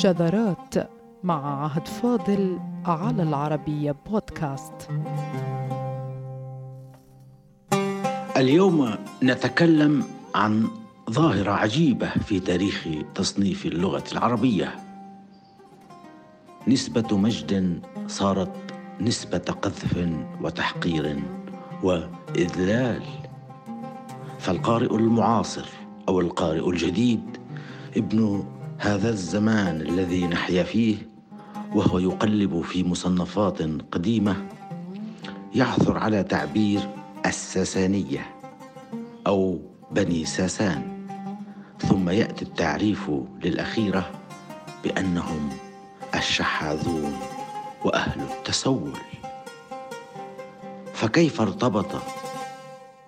شذرات مع عهد فاضل على العربية بودكاست. اليوم نتكلم عن ظاهرة عجيبة في تاريخ تصنيف اللغة العربية. نسبة مجد صارت نسبة قذف وتحقير وإذلال. فالقارئ المعاصر أو القارئ الجديد ابن هذا الزمان الذي نحيا فيه وهو يقلب في مصنفات قديمة يعثر على تعبير الساسانية أو بني ساسان. ثم يأتي التعريف للأخيرة بأنهم الشحاذون وأهل التسول. فكيف ارتبط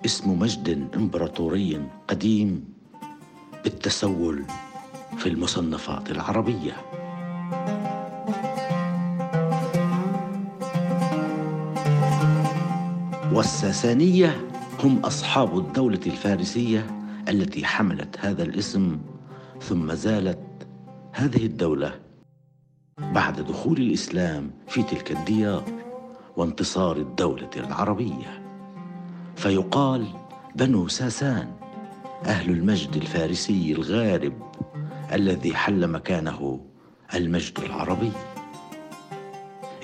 اسم مجد إمبراطوري قديم بالتسول في المصنفات العربية. والساسانية هم أصحاب الدولة الفارسية التي حملت هذا الاسم ثم زالت هذه الدولة بعد دخول الإسلام في تلك الديار وانتصار الدولة العربية. فيقال بنو ساسان أهل المجد الفارسي الغارب. الذي حل مكانه المجد العربي.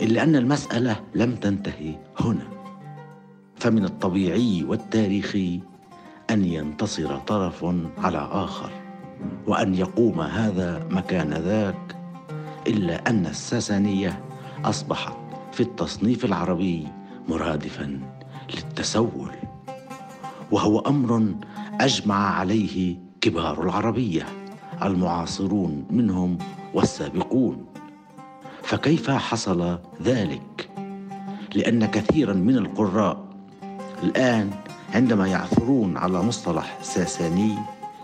إلا أن المسألة لم تنتهي هنا فمن الطبيعي والتاريخي أن ينتصر طرف على آخر وأن يقوم هذا مكان ذاك إلا أن الساسانية أصبحت في التصنيف العربي مرادفا للتسول وهو أمر أجمع عليه كبار العربية. المعاصرون منهم والسابقون. فكيف حصل ذلك؟ لأن كثيرا من القراء الآن عندما يعثرون على مصطلح ساساني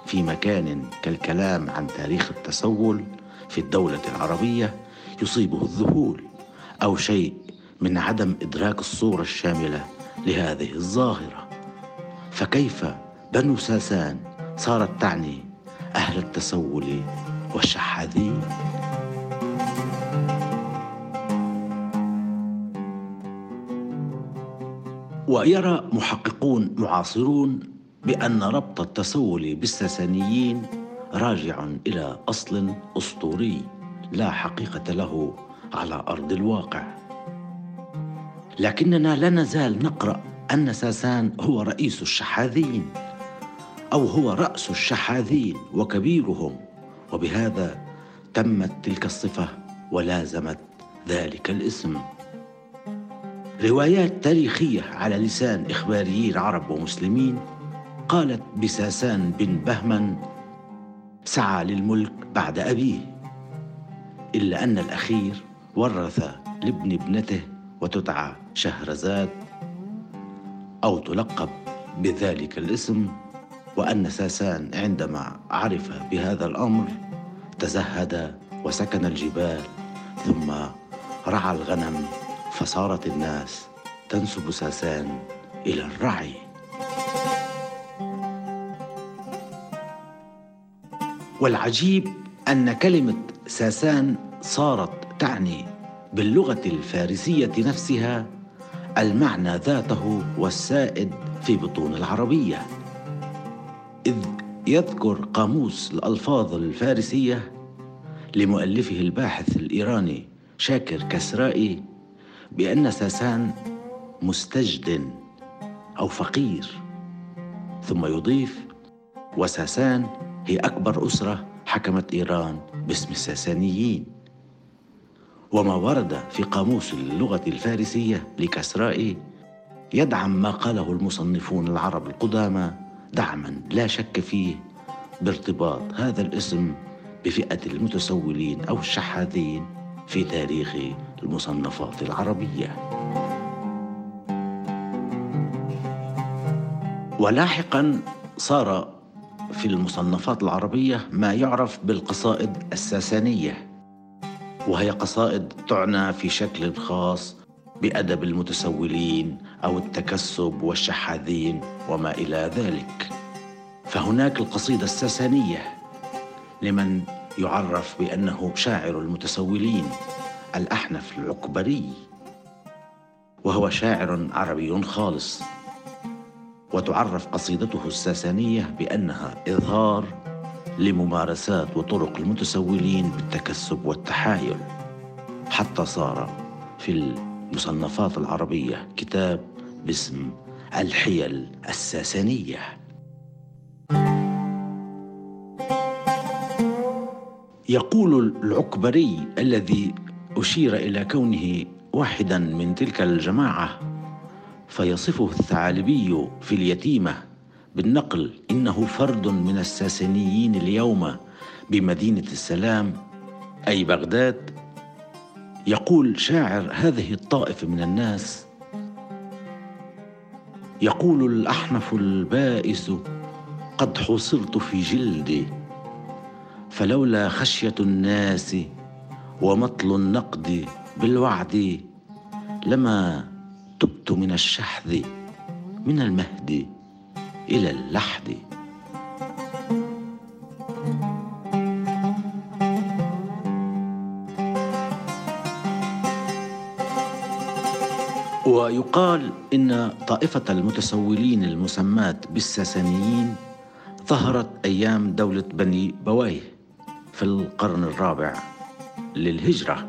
في مكان كالكلام عن تاريخ التسول في الدولة العربية يصيبه الذهول أو شيء من عدم إدراك الصورة الشاملة لهذه الظاهرة. فكيف بنو ساسان صارت تعني أهل التسول والشحاذين ويرى محققون معاصرون بأن ربط التسول بالساسانيين راجع إلى أصل أسطوري لا حقيقة له على أرض الواقع. لكننا لا نزال نقرأ أن ساسان هو رئيس الشحاذين أو هو رأس الشحاذين وكبيرهم. وبهذا تمت تلك الصفة ولازمت ذلك الاسم. روايات تاريخية على لسان إخباريين عرب ومسلمين قالت بساسان بن بهمن سعى للملك بعد أبيه إلا أن الأخير ورث لابن ابنته وتدعى شهرزاد أو تلقب بذلك الاسم وأن ساسان عندما عرف بهذا الأمر تزهد وسكن الجبال ثم رعى الغنم فصارت الناس تنسب ساسان إلى الرعي. والعجيب أن كلمة ساسان صارت تعني باللغة الفارسية نفسها المعنى ذاته والسائد في بطون العربية. إذ يذكر قاموس الألفاظ الفارسية لمؤلفه الباحث الإيراني شاكر كسرائي بأن ساسان مستجد أو فقير. ثم يضيف وساسان هي أكبر أسرة حكمت إيران باسم الساسانيين وما ورد في قاموس اللغة الفارسية لكسرائي يدعم ما قاله المصنفون العرب القدامى دعما لا شك فيه بارتباط هذا الاسم بفئة المتسولين أو الشحاذين في تاريخ المصنفات العربية. ولاحقا صار في المصنفات العربية ما يعرف بالقصائد الساسانية وهي قصائد تعنى في شكل خاص بأدب المتسولين أو التكسب والشحاذين وما إلى ذلك. فهناك القصيدة الساسانية لمن يعرف بأنه شاعر المتسولين الأحنف العكبري وهو شاعر عربي خالص. وتعرف قصيدته الساسانية بأنها إظهار لممارسات وطرق المتسولين بالتكسب والتحايل. حتى صار في المصنفات العربية كتاب باسم الحيل الساسانية. يقول العكبري الذي أشير إلى كونه واحدا من تلك الجماعة فيصفه الثعالبي في اليتيمة بالنقل إنه فرد من الساسانيين اليوم بمدينة السلام أي بغداد يقول شاعر هذه الطائفة من الناس يقول الأحنف البائس قد حصرت في جلدي فلولا خشية الناس ومطل النقد بالوعد لما تبت من الشحذ من المهد إلى اللحد. ويقال إن طائفة المتسولين المسماة بالساسانيين ظهرت أيام دولة بني بوايه في القرن الرابع للهجرة.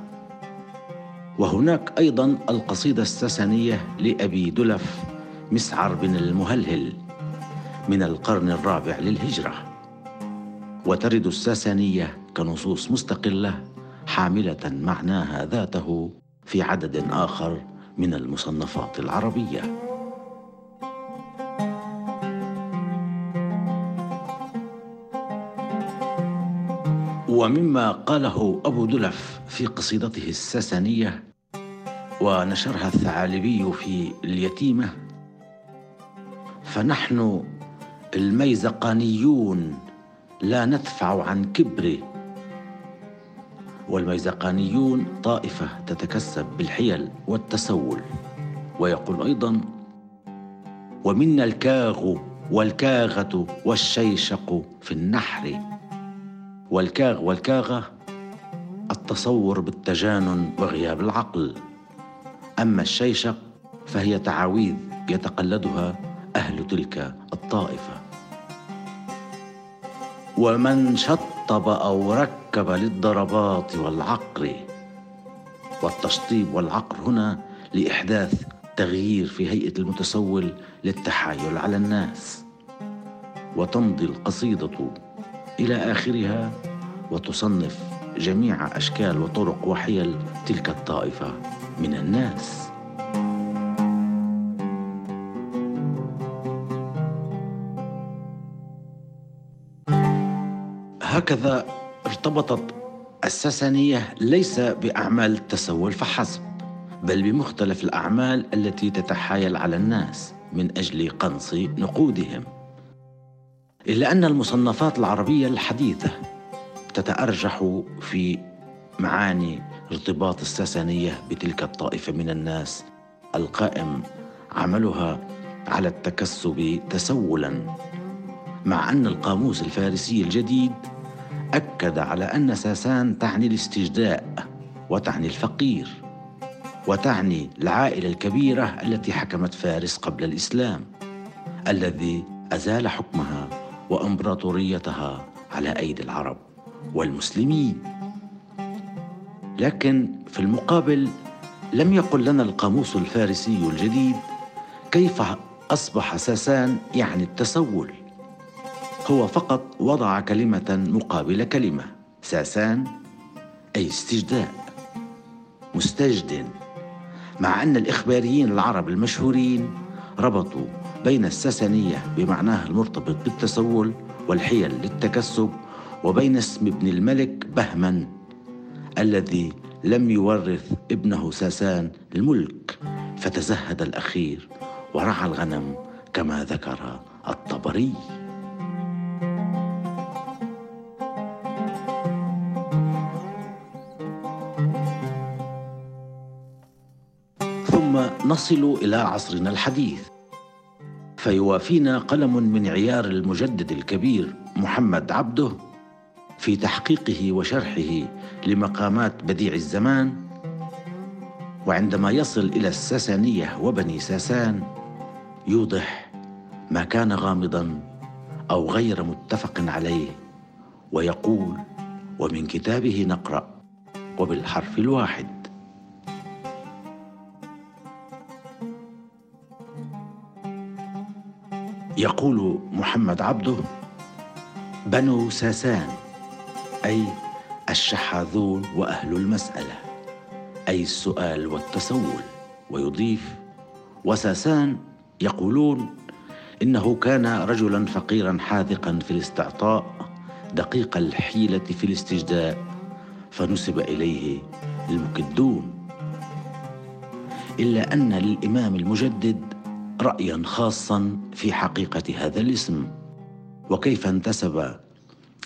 وهناك أيضا القصيدة الساسانية لأبي دلف مسعر بن المهلهل من القرن الرابع للهجرة. وترد الساسانية كنصوص مستقلة حاملة معناها ذاته في عدد آخر من المصنفات العربية. ومما قاله أبو دلف في قصيدته الساسانية ونشرها الثعالبي في اليتيمة فنحن الميزقانيون لا ندفع عن كبر والميزقانيون طائفة تتكسب بالحيل والتسول. ويقول أيضا ومنا الكاغ والكاغة والشيشق في النحر. والكاغ والكاغة التصور بالتجانن وغياب العقل. أما الشيشق فهي تعاويذ يتقلدها أهل تلك الطائفة. ومن شطب أو ركب للضربات والعقر. والتشطيب والعقر هنا لإحداث تغيير في هيئة المتسول للتحايل على الناس. وتمضي القصيدة إلى آخرها وتصنف جميع أشكال وطرق وحيل تلك الطائفة من الناس. هكذا ارتبطت الساسانية ليس بأعمال التسول فحسب بل بمختلف الأعمال التي تتحايل على الناس من أجل قنص نقودهم. إلا أن المصنفات العربية الحديثة تتأرجح في معاني ارتباط الساسانية بتلك الطائفة من الناس. القائم عملها على التكسب تسولا مع أن القاموس الفارسي الجديد أكد على أن ساسان تعني الاستجداء وتعني الفقير وتعني العائلة الكبيرة التي حكمت فارس قبل الإسلام الذي أزال حكمها وإمبراطوريتها على أيدي العرب والمسلمين. لكن في المقابل لم يقل لنا القاموس الفارسي الجديد كيف أصبح ساسان يعني التسول. هو فقط وضع كلمة مقابل كلمة. ساسان أي استجداء. مستجد. مع أن الإخباريين العرب المشهورين ربطوا بين الساسانية بمعناها المرتبط بالتسول والحيل للتكسب وبين اسم ابن الملك بهما الذي لم يورث ابنه ساسان الملك فتزهد الأخير ورعى الغنم كما ذكر الطبري. نصل إلى عصرنا الحديث. فيوافينا قلم من عيار المجدد الكبير محمد عبده في تحقيقه وشرحه لمقامات بديع الزمان وعندما يصل إلى الساسانية وبني ساسان يوضح ما كان غامضا أو غير متفق عليه ويقول ومن كتابه نقرأ وبالحرف الواحد. يقول محمد عبده بنو ساسان أي الشحاذون وأهل المسألة أي السؤال والتسول. ويضيف وساسان يقولون إنه كان رجلا فقيرا حاذقا في الاستعطاء دقيق الحيلة في الاستجداء فنسب إليه المكدون. إلا أن للإمام المجدد رايا خاصا في حقيقة هذا الاسم. وكيف انتسب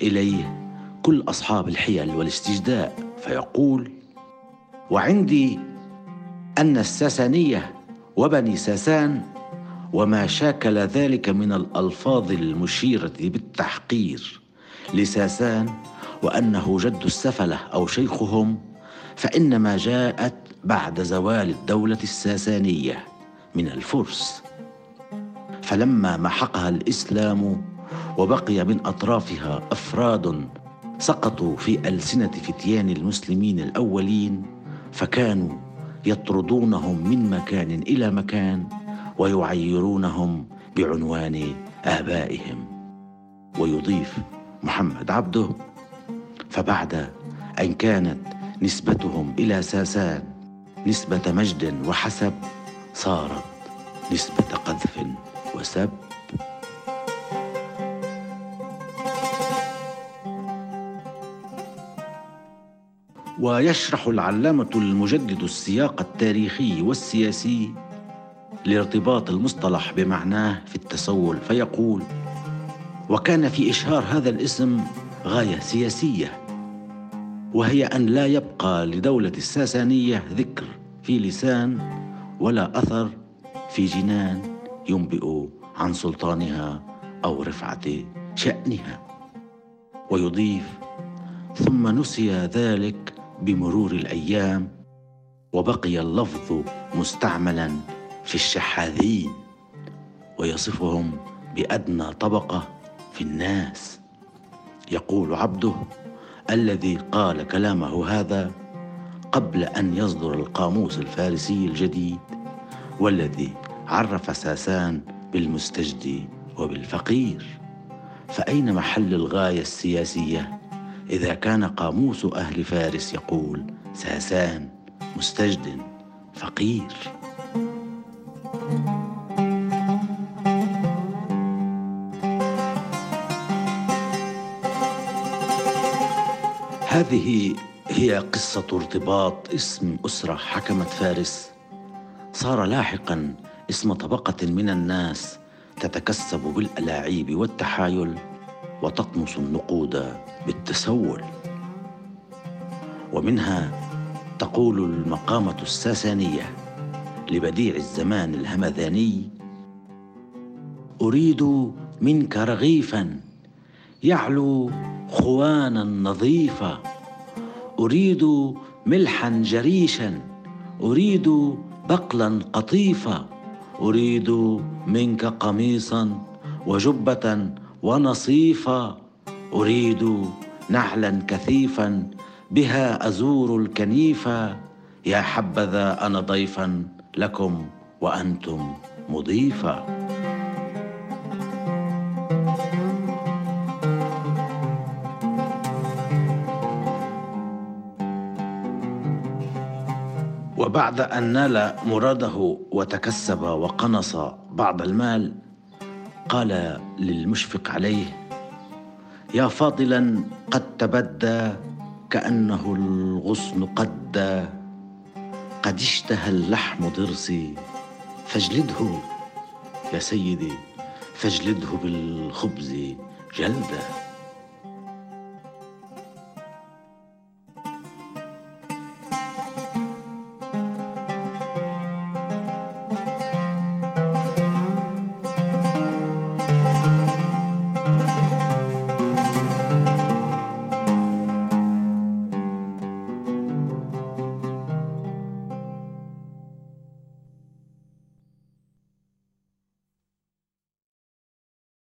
إليه كل أصحاب الحيل والاستجداء؟ فيقول وعندي أن الساسانية وبني ساسان وما شاكل ذلك من الألفاظ المشيرة بالتحقير لساسان وأنه جد السفلة أو شيخهم فإنما جاءت بعد زوال الدولة الساسانية. من الفرس. فلما محقها الإسلام وبقي من أطرافها أفراد سقطوا في ألسنة فتيان المسلمين الأولين فكانوا يطردونهم من مكان إلى مكان ويعيرونهم بعنوان آبائهم. ويضيف محمد عبده. فبعد أن كانت نسبتهم إلى ساسان نسبة مجد وحسب صارت نسبة قذف وسب. ويشرح العلامة المجدد السياق التاريخي والسياسي لارتباط المصطلح بمعناه في التسول فيقول وكان في إشهار هذا الاسم غاية سياسية وهي أن لا يبقى لدولة الساسانية ذكر في لسان ولا أثر في جنان ينبئ عن سلطانها أو رفعة شأنها. ويضيف ثم نسي ذلك بمرور الأيام وبقي اللفظ مستعملا في الشحاذين ويصفهم بأدنى طبقة في الناس. يقول عبده الذي قال كلامه هذا قبل أن يصدر القاموس الفارسي الجديد والذي عرف ساسان بالمستجدي وبالفقير. فأين محل الغاية السياسية إذا كان قاموس أهل فارس يقول ساسان مستجد فقير؟ هذه هي قصة ارتباط اسم أسرة حكمت فارس. صار لاحقا اسم طبقة من الناس تتكسب بالألاعيب والتحايل وتطمس النقود بالتسول. ومنها تقول المقامة الساسانية لبديع الزمان الهمذاني أريد منك رغيفا يعلو خوانا نظيفا أريد ملحا جريشا أريد بقلا قطيفا أريد منك قميصا وجبة ونصيفا أريد نعلا كثيفا بها أزور الكنيفة. يا حبذا أنا ضيفا لكم وأنتم مضيفا. وبعد أن نال مراده وتكسب وقنص بعض المال قال للمشفق عليه يا فاضلا قد تبدى كأنه الغصن قد قد اشتهى اللحم ضرسي فاجلده يا سيدي فاجلده بالخبز جلدا.